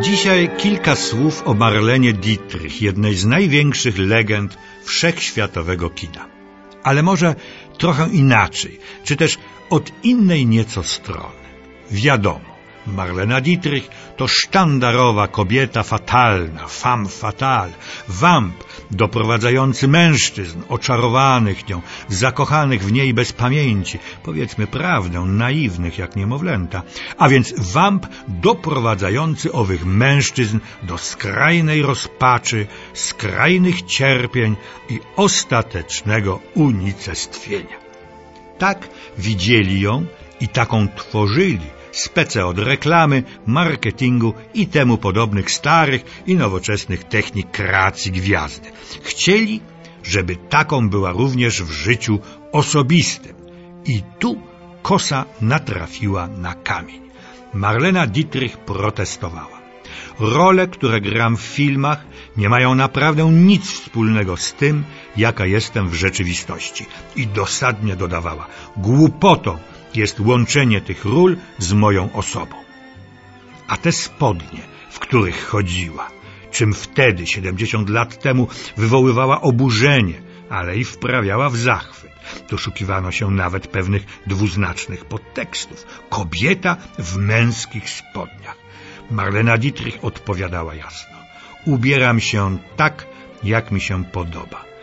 Dzisiaj kilka słów o Marlenie Dietrich, jednej z największych legend wszechświatowego kina. Ale może trochę inaczej, czy też od innej nieco strony. Wiadomo, Marlena Dietrich to sztandarowa kobieta fatalna, femme fatale, wamp doprowadzający mężczyzn oczarowanych nią, zakochanych w niej bez pamięci, powiedzmy prawdę, naiwnych jak niemowlęta, a więc wamp doprowadzający owych mężczyzn do skrajnej rozpaczy, skrajnych cierpień i ostatecznego unicestwienia. Tak widzieli ją i taką tworzyli spece od reklamy, marketingu i temu podobnych starych i nowoczesnych technik kreacji gwiazdy. Chcieli, żeby taką była również w życiu osobistym. I tu kosa natrafiła na kamień. Marlena Dietrich protestowała. Role, które gram w filmach, nie mają naprawdę nic wspólnego z tym, jaka jestem w rzeczywistości. I dosadnie dodawała, głupotą jest łączenie tych ról z moją osobą. A te spodnie, w których chodziła, czym wtedy, 70 lat temu, wywoływała oburzenie, ale i wprawiała w zachwyt. Doszukiwano się nawet pewnych dwuznacznych podtekstów. Kobieta w męskich spodniach. Marlena Dietrich odpowiadała jasno. Ubieram się tak, jak mi się podoba.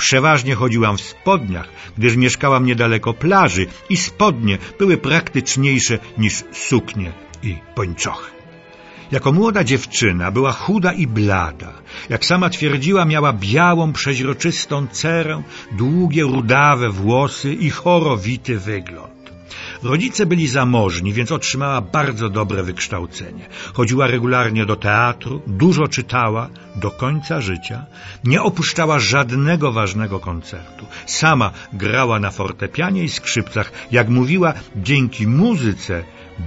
Przeważnie chodziłam w spodniach, gdyż mieszkałam niedaleko plaży i spodnie były praktyczniejsze niż suknie i pończochy. Jako młoda dziewczyna była chuda i blada. Jak sama twierdziła, miała białą, przeźroczystą cerę, długie, rudawe włosy i chorowity wygląd. Rodzice byli zamożni, więc otrzymała bardzo dobre wykształcenie. Chodziła regularnie do teatru, dużo czytała do końca życia, nie opuszczała żadnego ważnego koncertu. Sama grała na fortepianie i skrzypcach. Jak mówiła, dzięki muzyce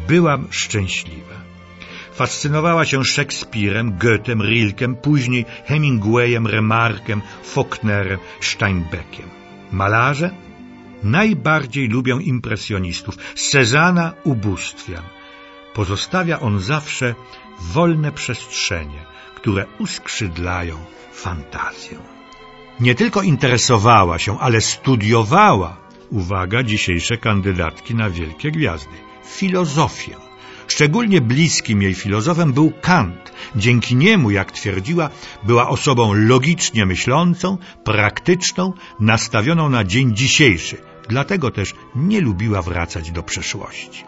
byłam szczęśliwa. Fascynowała się Szekspirem, Goethem, Rilkem, później Hemingwayem, Remarkiem, Faulknerem, Steinbeckiem. Malarze? Najbardziej lubią impresjonistów. Cezana ubóstwiam. Pozostawia on zawsze wolne przestrzenie, które uskrzydlają fantazję. Nie tylko interesowała się, ale studiowała, uwaga, dzisiejsze kandydatki na wielkie gwiazdy, filozofię. Szczególnie bliskim jej filozofem był Kant. Dzięki niemu, jak twierdziła, była osobą logicznie myślącą, praktyczną, nastawioną na dzień dzisiejszy. Dlatego też nie lubiła wracać do przeszłości.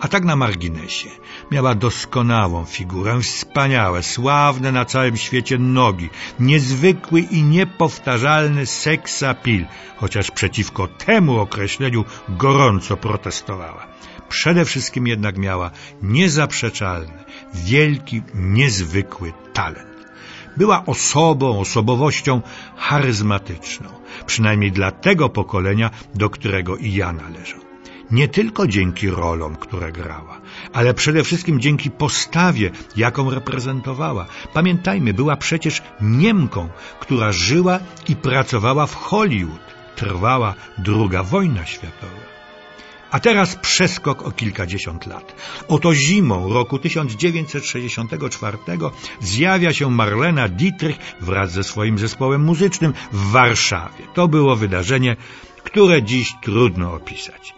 A tak na marginesie. Miała doskonałą figurę, wspaniałe, sławne na całym świecie nogi, niezwykły i niepowtarzalny seksapil, chociaż przeciwko temu określeniu gorąco protestowała. Przede wszystkim jednak miała niezaprzeczalny, wielki, niezwykły talent. Była osobą, osobowością charyzmatyczną, przynajmniej dla tego pokolenia, do którego i ja należę. Nie tylko dzięki rolom, które grała, ale przede wszystkim dzięki postawie, jaką reprezentowała. Pamiętajmy, była przecież Niemką, która żyła i pracowała w Hollywood. Trwała druga wojna światowa. A teraz przeskok o kilkadziesiąt lat. Oto zimą roku 1964 zjawia się Marlena Dietrich wraz ze swoim zespołem muzycznym w Warszawie. To było wydarzenie, które dziś trudno opisać.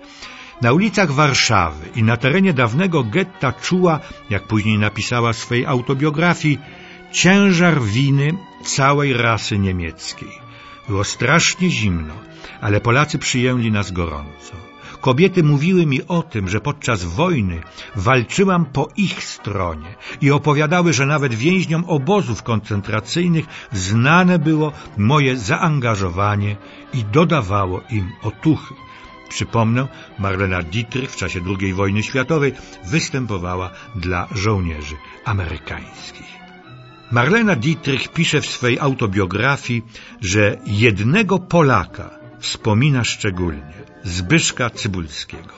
Na ulicach Warszawy i na terenie dawnego getta czuła, jak później napisała w swej autobiografii, ciężar winy całej rasy niemieckiej. Było strasznie zimno, ale Polacy przyjęli nas gorąco. Kobiety mówiły mi o tym, że podczas wojny walczyłam po ich stronie i opowiadały, że nawet więźniom obozów koncentracyjnych znane było moje zaangażowanie i dodawało im otuchy. Przypomnę, Marlena Dietrich w czasie II wojny światowej występowała dla żołnierzy amerykańskich. Marlena Dietrich pisze w swej autobiografii, że jednego Polaka wspomina szczególnie, Zbyszka Cybulskiego.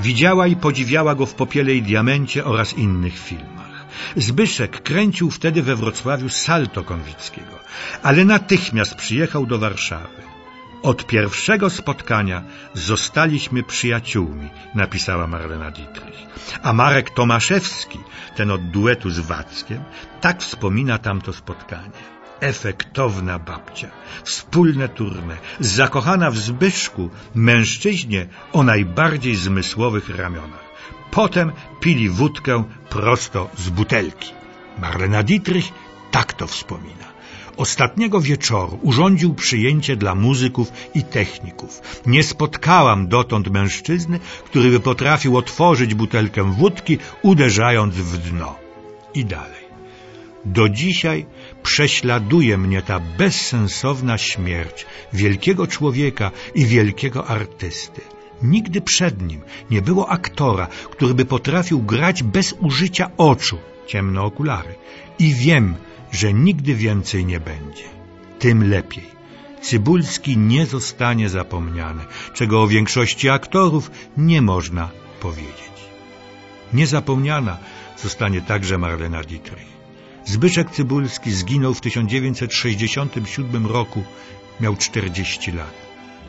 Widziała i podziwiała go w Popiele i Diamencie oraz innych filmach. Zbyszek kręcił wtedy we Wrocławiu Salto Konwickiego, ale natychmiast przyjechał do Warszawy. Od pierwszego spotkania zostaliśmy przyjaciółmi, napisała Marlena Dietrich. A Marek Tomaszewski, ten od duetu z Wackiem, tak wspomina tamto spotkanie. Efektowna babcia, wspólne turne, zakochana w Zbyszku, mężczyźnie o najbardziej zmysłowych ramionach. Potem pili wódkę prosto z butelki. Marlena Dietrich tak to wspomina. Ostatniego wieczoru urządził przyjęcie dla muzyków i techników. Nie spotkałam dotąd mężczyzny, który by potrafił otworzyć butelkę wódki, uderzając w dno. I dalej. Do dzisiaj prześladuje mnie ta bezsensowna śmierć wielkiego człowieka i wielkiego artysty. Nigdy przed nim nie było aktora, który by potrafił grać bez użycia oczu, ciemne okulary. I wiem, że nigdy więcej nie będzie. Tym lepiej. Cybulski nie zostanie zapomniany, czego o większości aktorów nie można powiedzieć. Niezapomniana zostanie także Marlena Dietrich. Zbyszek Cybulski zginął w 1967 roku, miał 40 lat.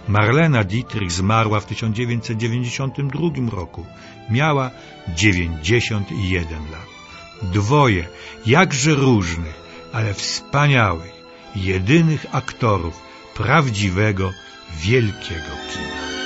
Marlena Dietrich zmarła w 1992 roku, miała 91 lat. Dwoje, jakże różnych, ale wspaniałych, jedynych aktorów prawdziwego, wielkiego kina.